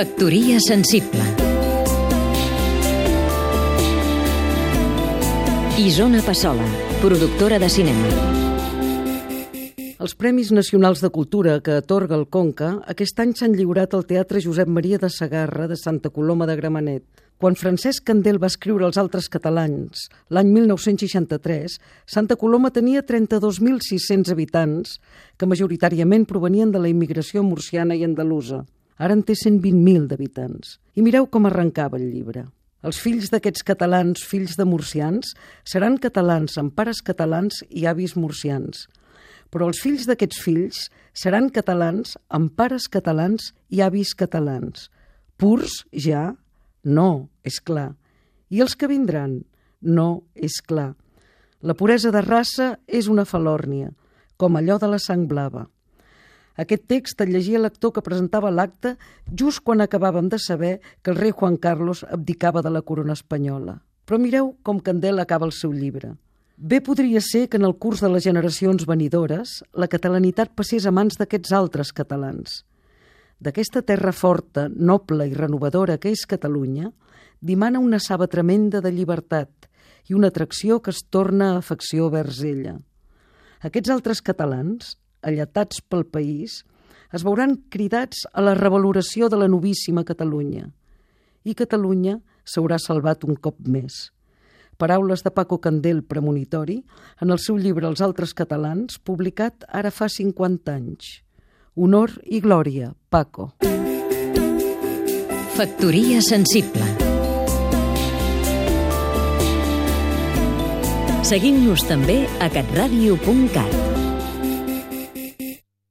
Factoria sensible Isona Passola, productora de cinema Els Premis Nacionals de Cultura que atorga el Conca aquest any s'han lliurat al Teatre Josep Maria de Sagarra de Santa Coloma de Gramenet. Quan Francesc Candel va escriure Els altres catalans, l'any 1963, Santa Coloma tenia 32.600 habitants, que majoritàriament provenien de la immigració murciana i andalusa. Ara en té 120.000 d'habitants. I mireu com arrencava el llibre. Els fills d'aquests catalans, fills de murcians, seran catalans amb pares catalans i avis murcians. Però els fills d'aquests fills seran catalans amb pares catalans i avis catalans. Purs, ja? No, és clar. I els que vindran? No, és clar. La puresa de raça és una falòrnia, com allò de la sang blava. Aquest text el llegia l'actor que presentava l'acte just quan acabàvem de saber que el rei Juan Carlos abdicava de la corona espanyola. Però mireu com Candel acaba el seu llibre. Bé podria ser que en el curs de les generacions venidores la catalanitat passés a mans d'aquests altres catalans. D'aquesta terra forta, noble i renovadora que és Catalunya, dimana una saba tremenda de llibertat i una atracció que es torna afecció vers ella. Aquests altres catalans, allatats pel país, es veuran cridats a la revaloració de la novíssima Catalunya. I Catalunya s'haurà salvat un cop més. Paraules de Paco Candel premonitori en el seu llibre Els altres catalans, publicat ara fa 50 anys. Honor i glòria, Paco. Factoria sensible Seguim-nos també a catradio.cat